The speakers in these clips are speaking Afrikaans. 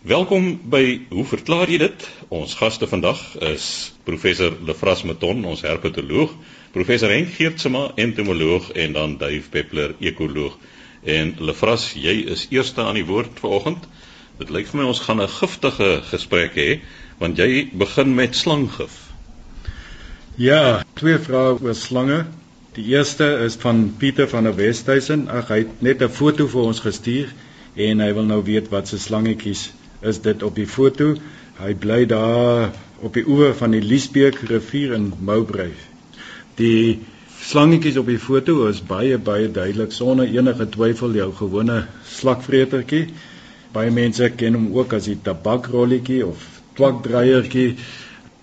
Welkom by Hoe verklaar jy dit? Ons gaste vandag is professor Lefras Meton, ons herpetoloog, professor Henk Geertsma, entomoloog en dan Duif Peppler, ekoloog. En Lefras, jy is eerste aan die woord vanoggend. Dit lyk vir my ons gaan 'n giftige gesprek hê, want jy begin met slanggif. Ja, twee vrae oor slange. Die eerste is van Pieter van der Westhuizen. Ag, hy het net 'n foto vir ons gestuur en hy wil nou weet wat se slangetjies is dit op die foto. Hy bly daar op die oewer van die Liesbeek rivier in Moubrey. Die slangetjies op die foto is baie baie duidelik sonder enige twyfel jou gewone slakvretertjie. Baie mense ken hom ook as die tabakrolletjie of twakdraiertjie.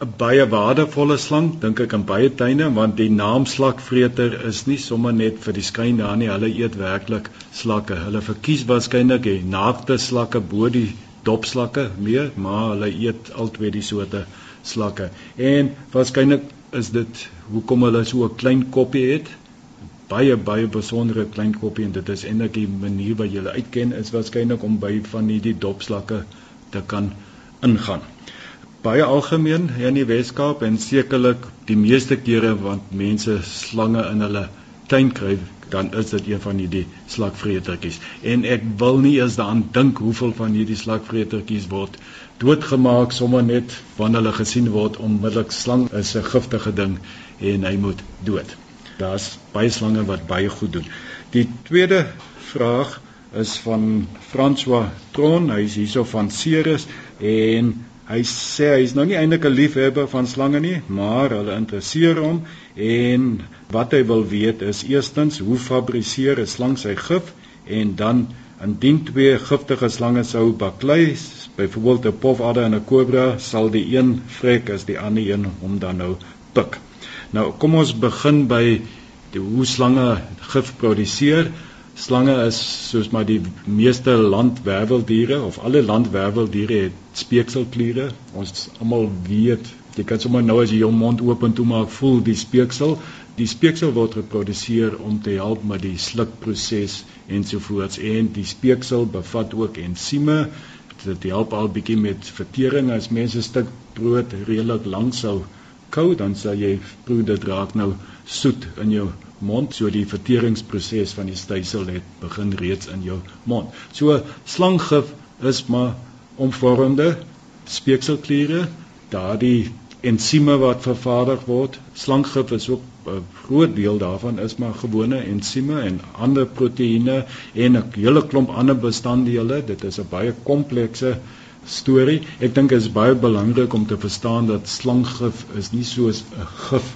'n baie waardevolle slang dink ek in baie tuine want die naam slakvreter is nie sommer net vir die skyn daar nie hulle eet werklik slakke hulle verkies waarskynlik die naakte slakke bo die dopslakke meer, maar hulle eet albei die soorte slakke. En waarskynlik is dit hoekom hulle so 'n klein koppie het. Baie baie besondere klein koppie en dit is eintlik die manier wat jy hulle uitken is waarskynlik om by van hierdie dopslakke te kan ingaan. Baie algemeen hier in die Weskaap en sekerlik die meeste kere want mense slange in hulle tuin kry dan is dit een van hierdie slakvretertjies. En ek wil nie eens daaraan dink hoeveel van hierdie slakvretertjies word doodgemaak sommer net wanneer hulle gesien word onmiddellik slang is 'n giftige ding en hy moet dood. Daar's baie slange wat baie goed doen. Die tweede vraag is van François Tron, hy is hierso van Ceres en hy sê hy is nou nie eintlik 'n liefhebber van slange nie, maar hulle interesseer hom En wat hy wil weet is eerstens hoe fabriseer 'n slang sy gif en dan indien twee giftige slange sou baklei, byvoorbeeld 'n pofadder en 'n kobra, sal die een vrek as die ander een hom dan nou pik. Nou kom ons begin by die hoe slange gif produseer. Slange is soos maar die meeste landwerveldiere of alle landwerveldiere het speekselkliere. Ons almal weet Jy kan sommer nou as jy jou mond oop en toe maak, voel die speeksel. Die speeksel word geproduseer om te help met die slukproses ensovoorts en die speeksel bevat ook ensieme. Dit help al bietjie met vertering as mense 'n stuk brood redelik lank sou kou, dan sal jy proe dit raak nou soet in jou mond, so die verteringsproses van die stysel het begin reeds in jou mond. So slanggif is maar omvormende speekselkliere, daardie ensieme wat vervaardig word. Slanggif is ook 'n groot deel daarvan is maar gewone ensieme en ander proteïene en 'n hele klomp ander bestanddele. Dit is 'n baie komplekse storie. Ek dink dit is baie belangrik om te verstaan dat slanggif is nie soos 'n gif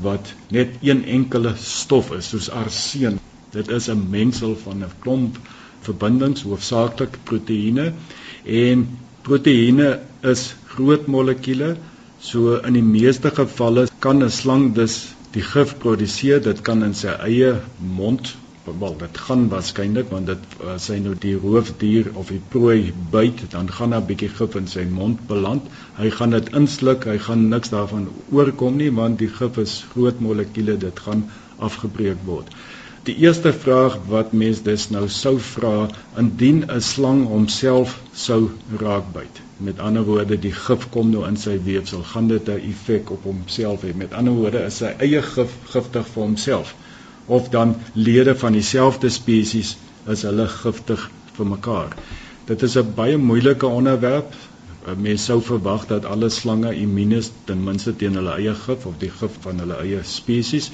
wat net een enkele stof is soos arseen. Dit is 'n mengsel van 'n klomp verbindings, hoofsaaklik proteïene en proteïene is groot molekules So in die meeste gevalle kan 'n slang dus die gif produseer. Dit kan in sy eie mond, wel dit gaan waarskynlik want dit as hy nou die roofdier of die prooi byt, dan gaan daar 'n bietjie gif in sy mond beland. Hy gaan dit insluk, hy gaan niks daarvan oorkom nie want die gif is groot molekules, dit gaan afgebreek word. Die eerste vraag wat mens dus nou sou vra indien 'n slang homself sou raakbyt Met ander woorde, die gif kom nou in sy weefsel, gaan dit 'n effek op homself hê. Met ander woorde, is sy eie gif giftig vir homself of dan lede van dieselfde spesies is hulle giftig vir mekaar. Dit is 'n baie moeilike onderwerp. Mense sou verwag dat alle slange immuun is ten minste teen hulle eie gif of die gif van hulle eie spesies.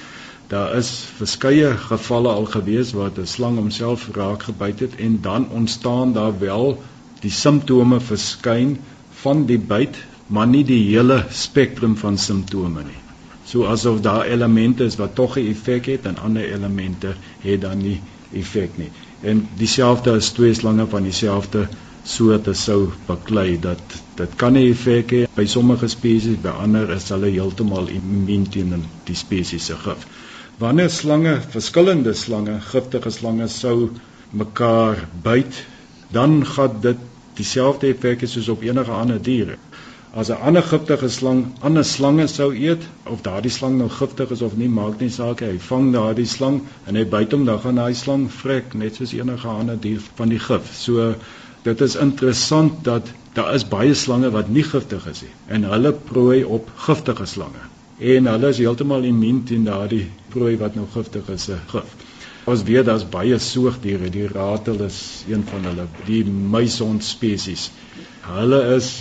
Daar is verskeie gevalle al gewees waar 'n slang homself raak gebyt het en dan ontstaan daar wel die simptome verskyn van die byt, maar nie die hele spektrum van simptome nie. So asof daar elemente is wat tog 'n effek het en ander elemente het dan nie effek nie. En dieselfde as twee slange van dieselfde soorte sou baklei dat dit kan 'n effek hê by sommige spesies, by ander is hulle heeltemal immuun teen die spesies se gif. Wanneer slange, verskillende slange, giftige slange sou mekaar byt, dan gaan dit dieselfde effek hê soos op enige ander diere. As 'n ander giftige slang ander slange sou eet of daardie slang nou giftig is of nie, maak nie saak hy vang daardie slang en hy byt hom dan gaan daai slang vrek net soos enige ander dier van die gif. So dit is interessant dat daar is baie slange wat nie giftig is nie en hulle prooi op giftige slange. En hulle is heeltemal immuun teen daardie prooi wat nou giftig is, se gif. Ons weet daar's baie soogdiere, die ratel is een van hulle, die muishond spesies. Hulle is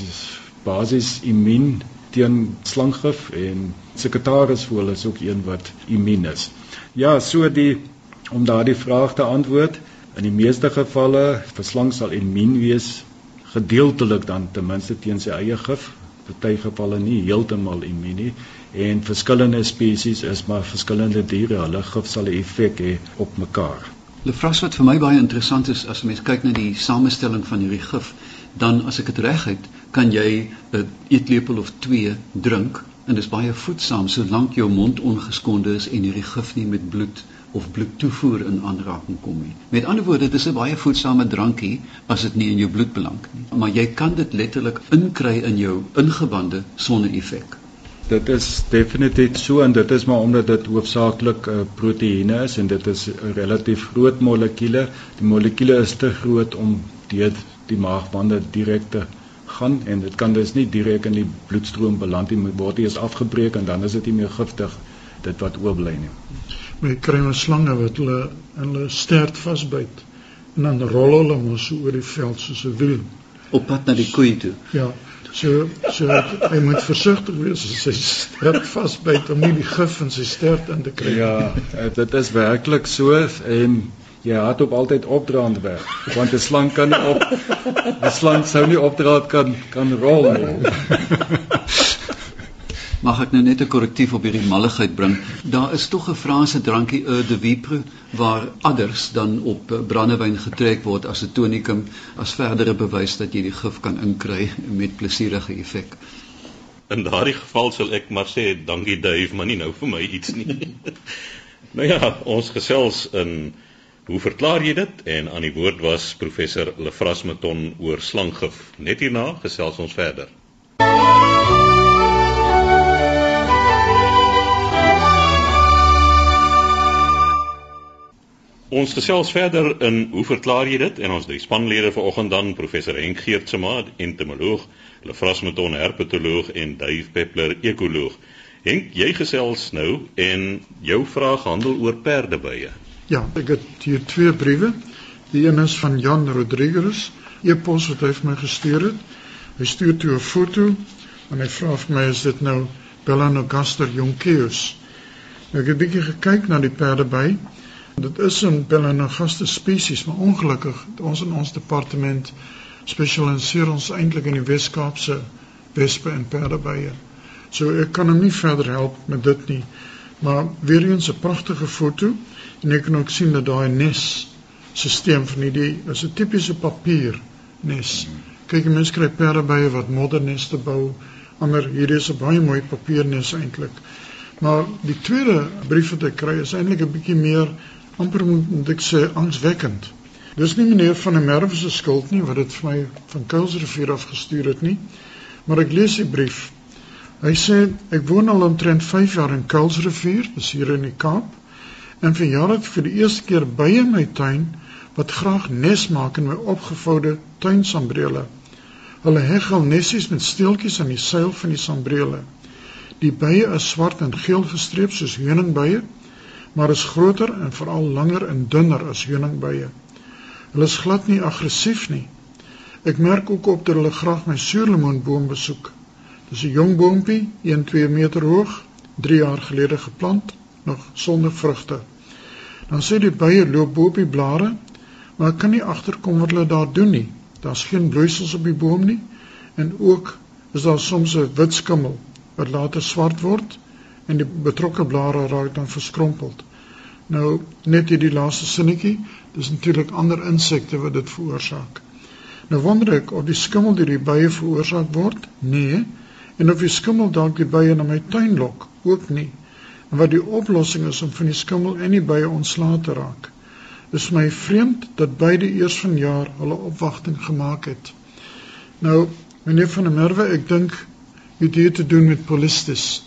basies immuun teen slanggif en sekretarisvoël is ook een wat immuun is. Ja, so die om daardie vraag te antwoord, in die meeste gevalle vir slang sal immuun wees gedeeltelik dan ten minste teen sy eie gif, party gevalle nie heeltemal immuun nie en verskillende spesies is maar verskillende diere, hulle gif sal 'n effek hê op mekaar. Lefras wat vir my baie interessant is as mens kyk na die samestelling van hierdie gif, dan as ek dit reg het, kan jy 'n eetlepel of 2 drink en dit is baie voedsaam solank jou mond ongeskonde is en hierdie gif nie met bloed of bloedtoevoer in aanraking kom nie. Met ander woorde, dit is 'n baie voedsame drankie as dit nie in jou bloed beland nie, maar jy kan dit letterlik inkry in jou ingewande sonder effek. Dit is definitief so en dit is maar omdat dit hoofsaaklik uh, proteïene is en dit is 'n relatief groot molekuule. Die molekuule is te groot om deur die maagwande direk te gaan en dit kan dus nie direk in die bloedstroom beland nie, word eers afgebreek en dan is dit nie meer giftig dit wat oorbly nie met kry ons slange wat hulle in hulle stert vasbyt en dan rol hulle mos oor die veld soos 'n wiel op pad na die koei toe. Ja. So so hy moet versigtig wees as hy stert vasbyt om nie die gif in sy stert in te kry. Ja, dit is werklik so en jy het op altyd opdraand weg want 'n slang kan nie op 'n slang sou nie opdraand kan kan rol nie. Mag ek nou net 'n korrektief op hierdie malligheid bring? Daar is tog 'n Franse drankie Eau de Vipre waar adders dan op eh, brandewyn getrek word as 'n tonikum as verdere bewys dat jy die gif kan inkry met plesierige effek. In daardie geval sal ek maar sê dankie Dave, maar nie nou vir my iets nie. nou ja, ons gesels in Hoe verklaar jy dit? En aan die woord was professor Lefras Meton oor slanggif. Net hierna gesels ons verder. Ons gesels verder in hoe verklaar jy dit? En ons drie spanlede vanoggend dan professor Henk Geertsma, entomoloog, Lefras Mouton, herpetoloog en Dave Peppler, ekoloog. Henk, jy gesels nou en jou vraag handel oor perdebye. Ja, ek het hier twee briewe. Die een is van Jan Rodriguez, e-pos wat hy vir my gestuur het. Hy stuur toe 'n foto en hy vra vir my is dit nou Belanogaster jonkeus. Nou, ek het 'n bietjie gekyk na die perdebye Dit is 'n Belanogaste spesies, maar ongelukkig ons in ons departement spesialiseer ons eintlik in die Wes-Kaapse wespe en perdebye. So ek kan hom nie verder help met dit nie. Maar weer eens 'n pragtige foto en ek kan ook sien dat daai nes stelsel van hierdie is 'n tipiese papier nes. Kyk, mense kry perdebye wat moderneste bou. Ander hierdie is 'n baie mooi papiernes eintlik. Maar die tweede brief wat ek kry is eintlik 'n bietjie meer amper moet ek sê angswekkend. Dis nie meneer van der Merwe se skuld nie wat dit vir my van Kuilsrivier af gestuur het nie. Maar ek lees die brief. Hy sê ek woon al omtrent 5 jaar in Kuilsrivier, dis hier in die Kaap. En vir jare het vir die eerste keer by in my tuin wat graag nes maak in my opgevoude tuinsambrele. Hulle heg al nessies met steeltjies aan die seil van die sambrele. Die bye is swart en geel gestreep soos heuningbye maar is groter en veral langer en dunner as heuningbye. Hulle is glad nie aggressief nie. Ek merk ook op dat hulle graag my suurlemoenboom besoek. Dis 'n jong boontjie, 1-2 meter hoog, 3 jaar gelede geplant, nog sonder vrugte. Dan sê die bye loop bo op die blare, maar ek kan nie agterkom wat hulle daar doen nie. Daar's geen bloeisels op die boom nie en ook is daar soms 'n wit skimmel wat later swart word en die betrokke blare raak dan verskrompeld. Nou net hierdie laaste sinnetjie, dis natuurlik ander insekte wat dit veroorsaak. Nou wonder ek of die skimmel deur die bye veroorsaak word? Nee. En of die skimmel dalk die bye na my tuin lok? Ook nie. En wat die oplossing is om van die skimmel en die bye ontslae te raak? Dis my vreemd dat beide eers vanjaar hulle opwagting gemaak het. Nou, meneer van der Merwe, ek dink dit het te doen met polistes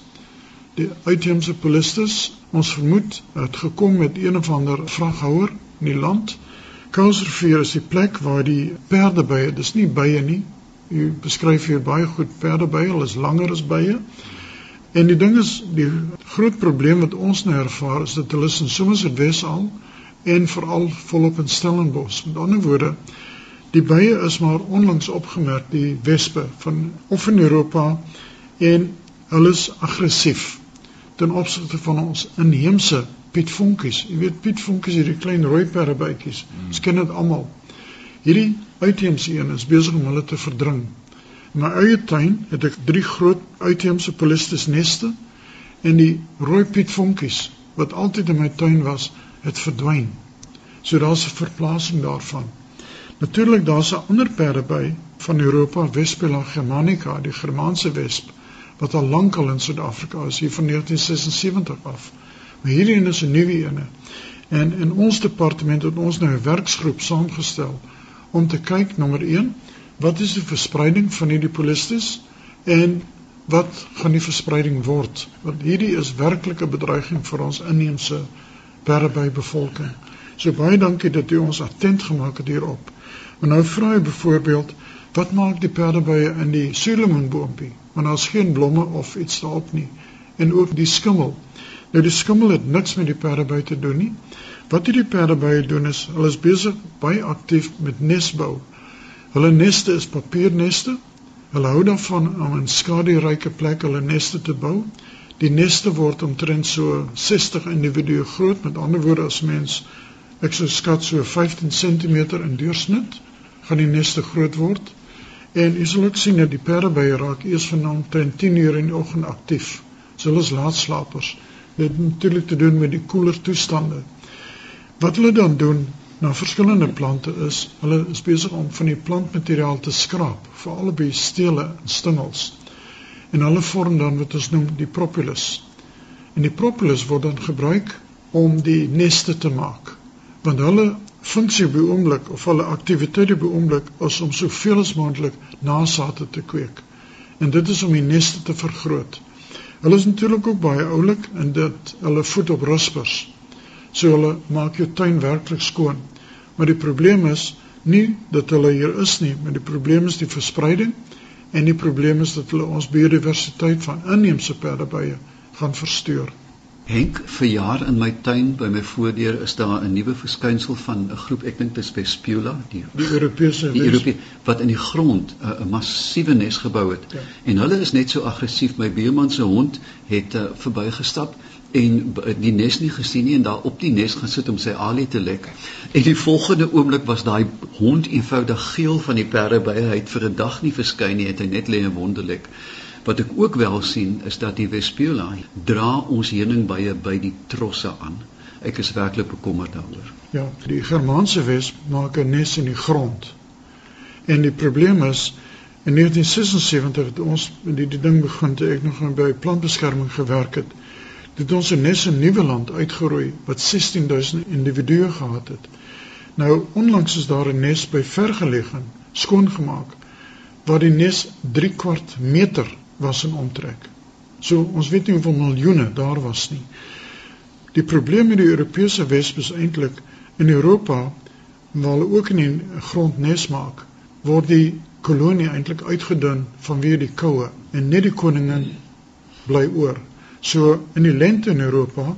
die uitheemse polistes ons vermoed het gekom met een of ander vraghouer in die land Kuilsrivier is die plek waar die perdebye dis nie bye nie U beskryf hier baie goed perdebye, hulle is langer as bye. En die ding is die groot probleem wat ons nou ervaar is dat hulle in Somerset al en veral volop in Stellenbosch. Met ander woorde, die bye is maar onlangs opgemerk die wespe van of in Europa en hulle is aggressief ten opsigte van ons inheemse pietvonkies. Jy weet pietvonkies hierdie klein rooi perdebytjies. Ons ken dit almal. Hierdie uitheemse een is besig om hulle te verdring. In my eie tuin het ek drie groot uitheemse polistes neste en die rooi pietvonkies wat altyd in my tuin was, het verdwyn. So daar's 'n verplasing daarvan. Natuurlik daar's 'n ander perdeby van Europa, Vespela germanica, die Germaanse wesp wat al lank al in Suid-Afrika is hier van 1976 af. Maar hierdie een is 'n nuwe een. En in ons departement het ons nou 'n werksgroep saamgestel om te kyk nommer 1 wat is die verspreiding van hierdie polistes en wat gaan die verspreiding word want hierdie is werklik 'n bedreiging vir ons inheemse berbebevolking. So baie dankie dat u ons attent gemaak het hierop. Maar nou vra ek byvoorbeeld wat maak die perdebye in die suurlemoenboompie want daar's geen blomme of iets daarop nie en ook die skimmel. Nou die skimmel het niks met die perdebye te doen nie. Wat hierdie perdebye doen is hulle is besig baie aktief met nesbou. Hulle neste is papierneste. Hulle hou daarvan om in skaduryke plekke hulle neste te bou. Die neste word omtrent so 60 individue groot, met ander woorde as mens ek sou skat so 15 cm in deursnit gaan die neste groot word. En jy sal ook sien dat die perdebye raak eers vanaand teen 10 uur in die oggend aktief. So hulle is laatslapers. Dit het natuurlik te doen met die koeler toestande. Wat hulle dan doen na verskillende plante is, hulle is besig om van die plantmateriaal te skraap vir albei stele en stingels. En hulle vorm dan wat ons noem die propolis. En die propolis word dan gebruik om die neste te maak. Want hulle funksie by oomblik of hulle aktiwiteit by oomblik is om soveel as moontlik nasate te kweek. En dit is om die neste te vergroot. Hulle is natuurlik ook baie oulik en dit hulle voed op ruspers. So hulle maak jou tuin werklik skoon. Maar die probleem is nie dat hulle hier is nie, maar die probleem is die verspreiding en die probleem is dat hulle ons biodiversiteit van inheemse perdebye gaan versteur. Henk, vir jaar in my tuin by my voordeur is daar 'n nuwe verskynsel van 'n groep, ek dink dit is Vespula, die die Europese die Europese wat in die grond 'n massiewe nes gebou het. Ja. En hulle is net so aggressief. My buurman se hond het uh, verbygestap en die nes nie gesien nie en daar op die nes gaan sit om sy alie te lek. En die volgende oomblik was daai hond eenvoudig geel van die perde by hy het vir 'n dag nie verskyn nie, het hy net lê en wonderlik. Wat ek ook wel sien is dat die Vespula dra ons heuningbye by die trosse aan. Ek is werklik bekommerd daaroor. Ja, die Germaanse wesp maak 'n nes in die grond. En die probleem is in 1976 het ons met die, die ding begin toe ek nog by plantbeskerming gewerk het het ons 'n nes in Nieuweland uitgeroei wat 16000 individue gehad het. Nou onlangs is daar 'n nes by vergelegen skoongemaak waar die nes 3 kwart meter was in omtrek. So ons weet nie hoeveel miljoene daar was nie. Die probleem met die Europese wesp is eintlik in Europa waar hulle ook in die grond nes maak, word die kolonie eintlik uitgedun vanweë die koue en net die koningin bly oor. So in die lente in Europa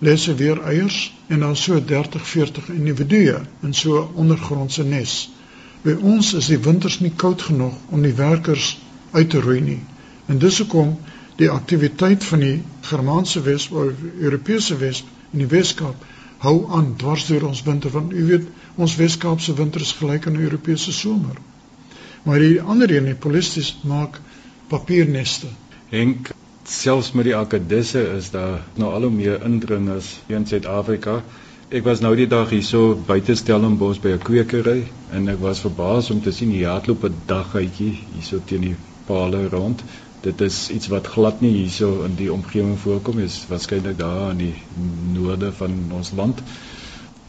lê se weer eiers en dan so 30, 40 individue in so ondergrondse nes. By ons is die winters nie koud genoeg om die werkers uit te roei nie. En dis hoekom die aktiwiteit van die Germaanse wesp of Europese wesp in die Weskaap hou aan dwars deur ons winter want u weet ons Weskaapse winter is gelyk aan 'n Europese somer. Maar die ander een, die polistes maak papierneste. Henk selfs met die akkedisse is daar nou al hoe meer indringers in Suid-Afrika. Ek was nou die dag hierso buite Stellenbosch by 'n kwekery en ek was verbaas om te sien hier hardloop 'n daghuitjie hierso teen die palle rond. Dit is iets wat glad nie hierso in die omgewing voorkom nie. Dit is waarskynlik daar in die noorde van ons land.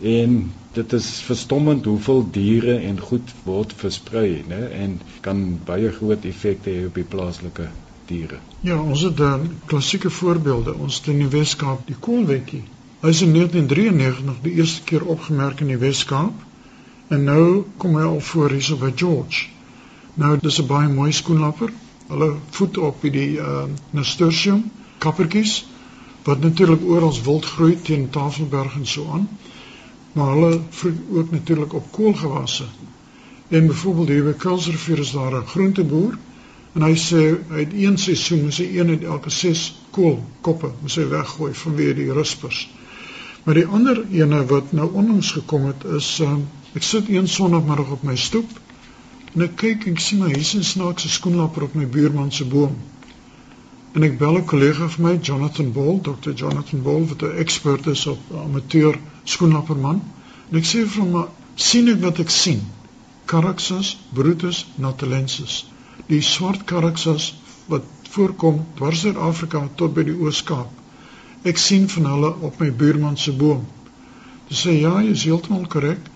En dit is verstommend hoeveel diere en goed word versprei, né? En kan baie groot effekte hê op die plaaslike diere. Ja, ons het dan klassieke voorbeelde. Ons het in die Weskaap die koolwetjie. Hy is in 1993 die eerste keer opgemerk in die Weskaap en nou kom hy al voor hierso by George. Nou dis 'n baie mooi skoenlapper. Hulle voed op die uh, nasturtium kappertjies wat natuurlik oral wild groei teen Tafelberg en so aan. Maar hulle vroeg ook natuurlik op koolgewasse. En byvoorbeeld hier by Kuilsrivier is daar 'n groenteboer en hy sê hy het een seisoen hy een uit elke 6 koolkoppe moet hy weggooi vanweë die rispers. Maar die ander ene wat nou onlangs gekom het is um, ek sit een sonoggemiddag op my stoep en ek kyk en ek sien my en snaakse skoenlapper op my buurman se boom. En ek bel 'n kollega van my, Jonathan Ball, Dr. Jonathan Ball, wat 'n ekspert is op amateur skoenlapperman. En ek sê vir hom, "Sien ek wat ek sien? Caraxus brutus natalensis. Die swart Caraxus wat voorkom dwars deur Afrika tot by die Oos-Kaap. Ek sien van hulle op my buurman se boom." Hy sê, "Ja, jy is heeltemal korrek.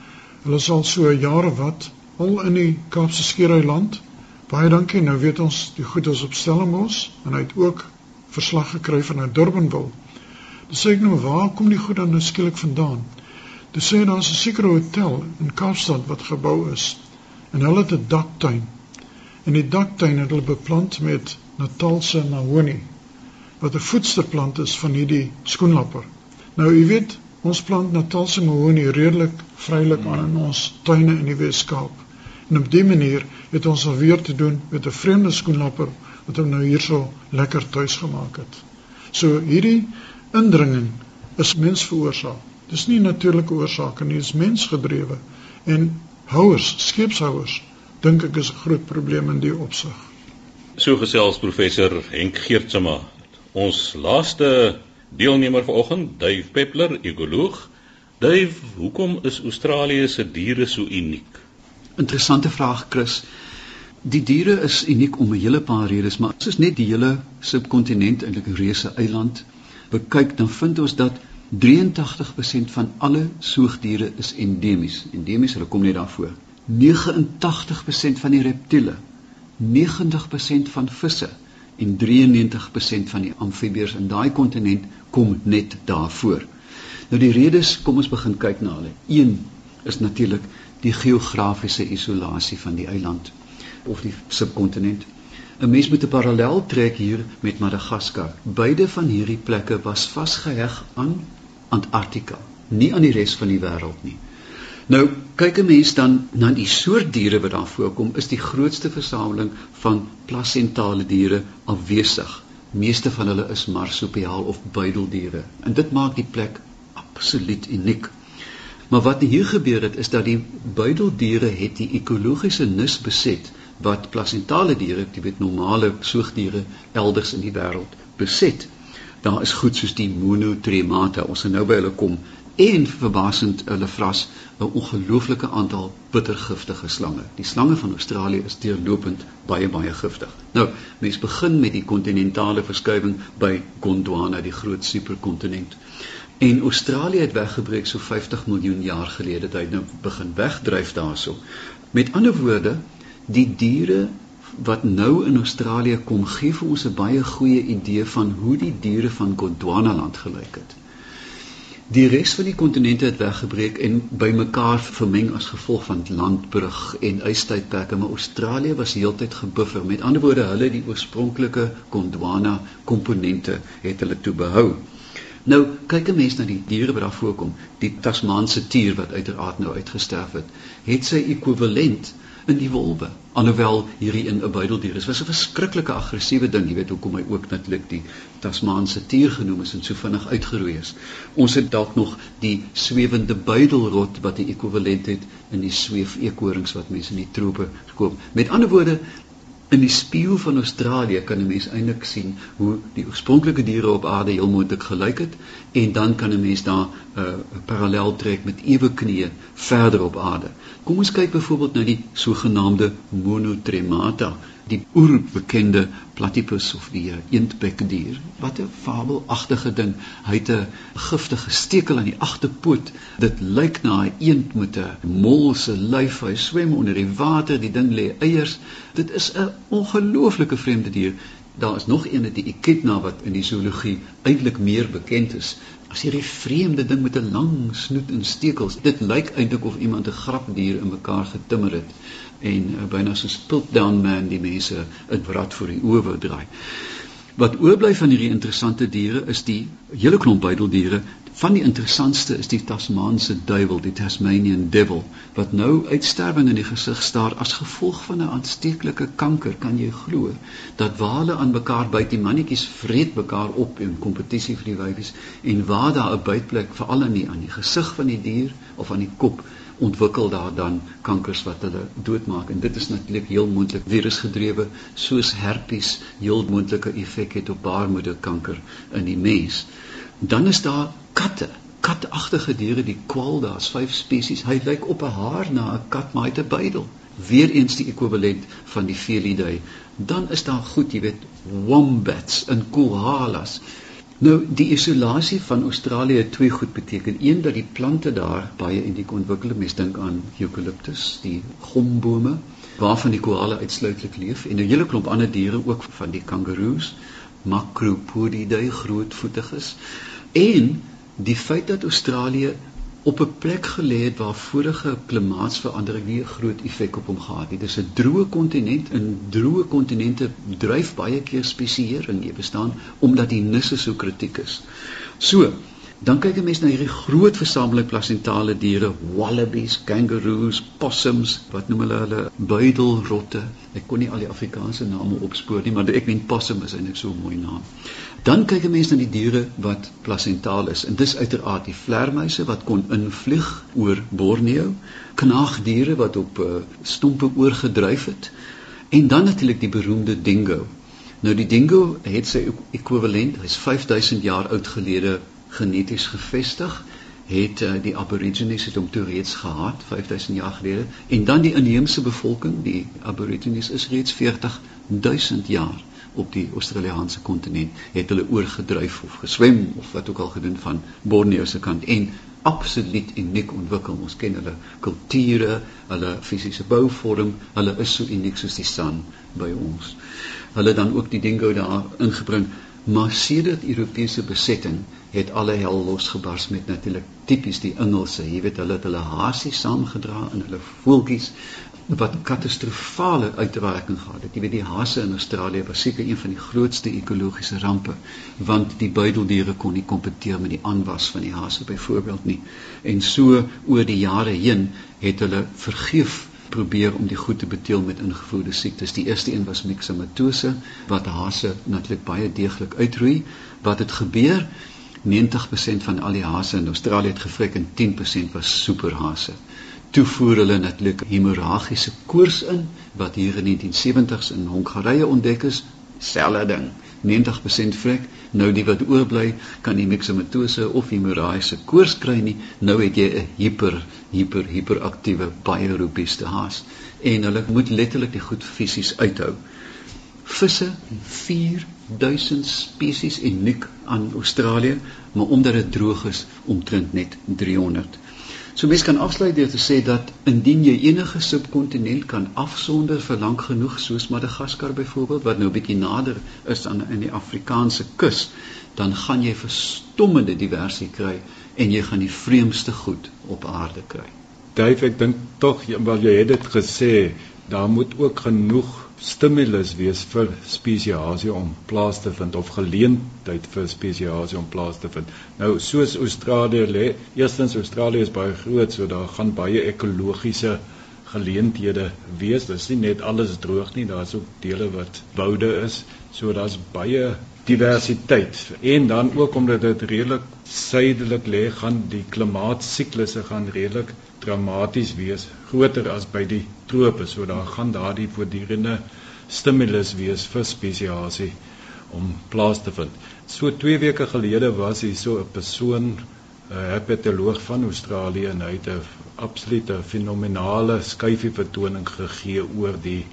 Hulle is al so jare wat al in die Kaapse Skiereiland Baie dankie. Nou weet ons die goed is op Stellenbosch en hy het ook verslag gekry van 'n Durbanville. Dis sê ek nou waar kom die goed dan nou skielik vandaan? Dis sê daar's 'n sekere hotel in Kaapstad wat gebou is en hulle het 'n daktuin. En die daktuin het hulle beplant met Natalse mahonie wat 'n voedsterplant is van hierdie skoenlapper. Nou u weet, ons plant Natalse mahonie redelik vrylik aan in ons tuine in die Wes-Kaap. En op dié manier het ons alweer te doen met 'n vreemde skoenlapper wat hom nou hierso lekker tuis gemaak het. So hierdie indringing is mens veroorsaak. Dis nie natuurlike oorsake nie, dis mensgedrewe. En houers, skeepshouers, dink ek is 'n groot probleem in die opsig. So gesels professor Henk Geertsma. Ons laaste deelnemer vanoggend, Dave Peppler, ekoloog. Dave, hoekom is Australië se diere so uniek? Interessante vraag Chris. Die diere is uniek om 'n hele paar redes, maar as ons net die hele subkontinent eintlik 'n reuse eiland bekyk, dan vind ons dat 83% van alle soogdiere is endemies. Endemies, hulle kom net daarvoor. 89% van die reptiele, 90% van visse en 93% van die amfibieërs in daai kontinent kom net daarvoor. Nou die redes, kom ons begin kyk na hulle. Een is natuurlik die geografiese isolasie van die eiland of die subkontinent. 'n Mens moet 'n parallel trek hier met Madagaskar. Beide van hierdie plekke was vasgeheg aan Antarktika, nie aan die res van die wêreld nie. Nou, kyk 'n mens dan na die soort diere wat daar voorkom, is die grootste versameling van plasentale diere afwesig. Meeste van hulle is marsupiaal of buideldiere en dit maak die plek absoluut uniek. Maar wat hier gebeur het is dat die buideldiere het die ekologiese nis beset wat plasentale diere, die weet normale soogdiere elders in die wêreld beset. Daar is goed soos die monotremata, ons gaan nou by hulle kom en verbasend hulle vras 'n ongelooflike aantal bittergiftige slange. Die slange van Australië is deurlopend baie baie giftig. Nou, mens begin met die kontinentale verskuiwing by Gondwana, die groot superkontinent. En Australië het weggebreek so 50 miljoen jaar gelede. Dit het nou begin wegdryf daarso. Met ander woorde, die diere wat nou in Australië kom, gee vir ons 'n baie goeie idee van hoe die diere van Gondwana land gelyk het. Die res van die kontinente het weggebreek en bymekaar vermeng as gevolg van landbrug en ystydperke, maar Australië was heeltyd gebuffer. Met ander woorde, hulle die oorspronklike Gondwana komponente het hulle toe behou. Nou kyk 'n mens na die diere wat daar voorkom, die Tasmaanse tier wat uiteraard nou uitgesterf het, het sy ekwivalent in die wolwe. Alhoewel hierdie in 'n buideldier is, was 'n verskriklike aggressiewe ding, jy weet hoekom hy ook natuurlik die Tasmaanse tier genoem is en so vinnig uitgeroei is. Ons het dalk nog die swewende buidelrot wat 'n ekwivalent het in die sweef eekorings wat mense in die trope gekoop. Met ander woorde, In die spieël van Australië kan 'n mens eintlik sien hoe die oorspronklike diere op aarde heel moontlik gelyk het en dan kan 'n mens daar 'n uh, parallel trek met ewe knieë verder op aarde. Kom ons kyk byvoorbeeld na die sogenaamde Monotremata, die oerbekende platypus of die uh, eendbekdier. Wat 'n fabelagtige ding. Hy het 'n giftige stekel aan die agterpoot. Dit lyk na 'n eend met 'n molse lyf. Hy swem onder die water, die ding lê eiers. Dit is 'n ongelooflike vreemde dier. Daar is nog een, die Echidna wat in die zoologie eintlik meer bekend is as hierdie vreemde ding met 'n lang snoet en stekels. Dit lyk eintlik of iemand 'n grapdier in mekaar getimmer het en uh, byna so 'n piltdown man die mense 'n rad voor die oë wou draai. Wat oorbly van hierdie interessante diere is die hele klomp buideldiere. Van die interessantste is die Tasmaanse duiwel, die Tasmanian devil, wat nou uitsterwing in die gesig staar as gevolg van 'n aansteeklike kanker. Kan jy glo dat wale aan mekaar byt, die mannetjies vreet mekaar op in kompetisie vir die wyfies en waar daar 'n bytplek veral in die aan die gesig van die dier of aan die kop ontwikkel daar dan kankers wat hulle doodmaak en dit is natuurlik heel moontlik virusgedrewe soos herpes heel moontlike effek het op baarmoederkanker in die mens. Dan is daar katte, katagtige diere, die kwal, daar's 5 spesies. Hy lyk op 'n haar na 'n kat, maar hy het 'n buidel. Weereens die ekwivalent van die Felidae. Dan is daar goed, jy weet, wombats en koalas. Nou die isolasie van Australië het twee goed beteken. Een dat die plante daar baie uniek ontwikkel. Mens dink aan eucalyptus, die gombome waarvan die koala uitsluitlik leef en 'n hele klomp ander diere ook van die kangaroos, Macropodidae, grootvoetiges. En die feit dat Australië op 'n plek gelê het waar vorige klimaatsverandering nie 'n groot effek op hom gehad het. Dit is 'n droë kontinent en droë kontinente dryf baie keer spesiering hier bestaan omdat die nisse so kritiek is. So, dan kyk 'n mens na hierdie groot versameling plasentale diere, wallabies, kangaroos, possums, wat noem hulle hulle buidelrotte. Ek kon nie al die Afrikaanse name opspoor nie, maar ek meen possum is eintlik so 'n mooi naam. Dan kyk 'n mens na die diere wat plasentaal is. En dis uiteraard die vlermuise wat kon invlieg oor Borneo, knaagdiere wat op uh, stompe oorgedryf het en dan natuurlik die beroemde dingo. Nou die dingo het sy ekwivalent, hy's 5000 jaar oud gelede geneties gevestig het uh, die aborigines het hom toe reeds gehad 5000 jaar gelede en dan die inheemse bevolking die aborigines is reeds 40000 jaar op die Australiese kontinent het hulle oorgedryf of geswem of wat ook al gedoen van Borneo se kant en absoluut uniek ontwikkel. Ons ken hulle kulture, hulle fisiese bouvorm, hulle is so uniek soos die son by ons. Hulle dan ook die dingo daar ingebring, maar sedert Europese besetting het alle hel losgebars met natuurlik tipies die Engelse. Jy weet hulle het hulle hasie saamgedra in hulle voeltjies wat katastrofale uitwerking gehad het. Jy weet die hasse in Australië was seker een van die grootste ekologiese rampe want die buideldiere kon nie kompeteer met die aanwas van die hasse byvoorbeeld nie. En so oor die jare heen het hulle vergeef probeer om die goed te beteel met ingevoerde siektes. Die eerste een was myxomatose wat hasse natuurlik baie deeglik uitroei. Wat het gebeur? 90% van al die hasse in Australië het gevrik en 10% was superhasse toe voer hulle natuurlik hemorragiese koors in wat hier in 1970s in Hongarye ontdek is selfe ding 90% vrek nou die wat oorbly kan nie mixomatose of hemorragiese koors kry nie. Nou het jy 'n hiper hiper hiperaktiewe baie robuuste haas. En hulle moet letterlik die goed fisies uithou. Visse 4000 spesies uniek aan Australië maar omdat dit droog is omtrent net 300 So mens kan afsluit deur te sê dat indien jy enige subkontinent kan afsonder vir lank genoeg soos Madagaskar byvoorbeeld wat nou bietjie nader is aan in die Afrikaanse kus, dan gaan jy verstommende diversie kry en jy gaan die vreemdste goed op aarde kry. Dave, ek dink tog wel jy het dit gesê, daar moet ook genoeg stimulus wees vir spesiasie om plaas te vind of geleentheid vir spesiasie om plaas te vind. Nou soos Australië lê, eerstens Australië is baie groot, so daar gaan baie ekologiese geleenthede wees. Dit is nie net alles droog nie, daar's ook dele wat woude is. So daar's baie diversiteit. En dan ook omdat dit redelik suidelik lê, gaan die klimaatsiklusse gaan redelik dramaties wees, groter as by die trope, so daar gaan daardie voortdurende stimulus wees vir spesiasie om plaas te vind. So 2 weke gelede was hier so 'n persoon, 'n herpetoloog van Australië en hy het 'n absolute fenominale skyfie vertoning gegee oor die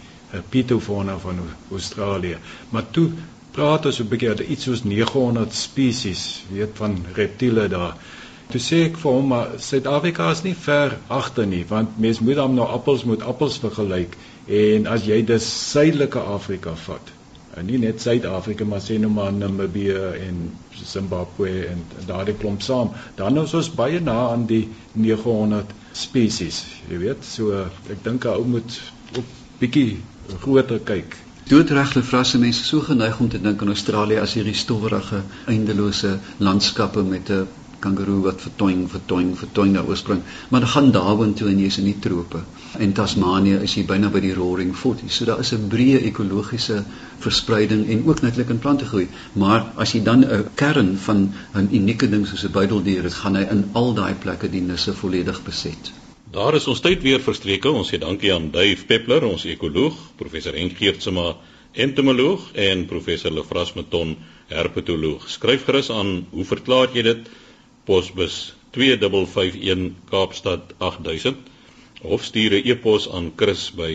pitofauna van Australië. Maar toe praat ons 'n bietjie oor iets soos 900 spesies, weet van reptiele daar. Toe sê ek vir hom maar Suid-Afrika is nie ver agter nie want mens moet dan nou appels met appels vergelyk en as jy die suidelike Afrika vat En nie net Suid-Afrika maar sê nou maar Namibië en Zimbabwe en daardie klomp saam. Dan is ons baie na aan die 900 spesies, jy weet. So ek dink 'n ou moet op bietjie groter kyk. Doodregte vrasse mense so geneig om te dink aan Australië as hierdie stowwerige eindelose landskappe met 'n kangaroo wat vertoing, vertoing, vertoing daar oorspring. Maar dan gaan Darwin toe en jy's in die trope. En Tasmanië is jy byna by die Roaring Forties. So daar is 'n breë ekologiese verspreiding en ook natuurlik in plante groei. Maar as jy dan 'n kern van 'n unieke ding soos 'n buideldier het, gaan hy in al daai plekke die nisse volledig beset. Daar is ons tyd weer verstreke. Ons sê dankie aan Dave Peppler, ons ekoloog, professor Henk Geertsma, entomoloog en professor Lefras Meton, herpetoloog. Skryf gerus aan, hoe verklaar jy dit? posbus 2551 Kaapstad 8000 of stuur 'n e-pos aan chris@rsg.co.za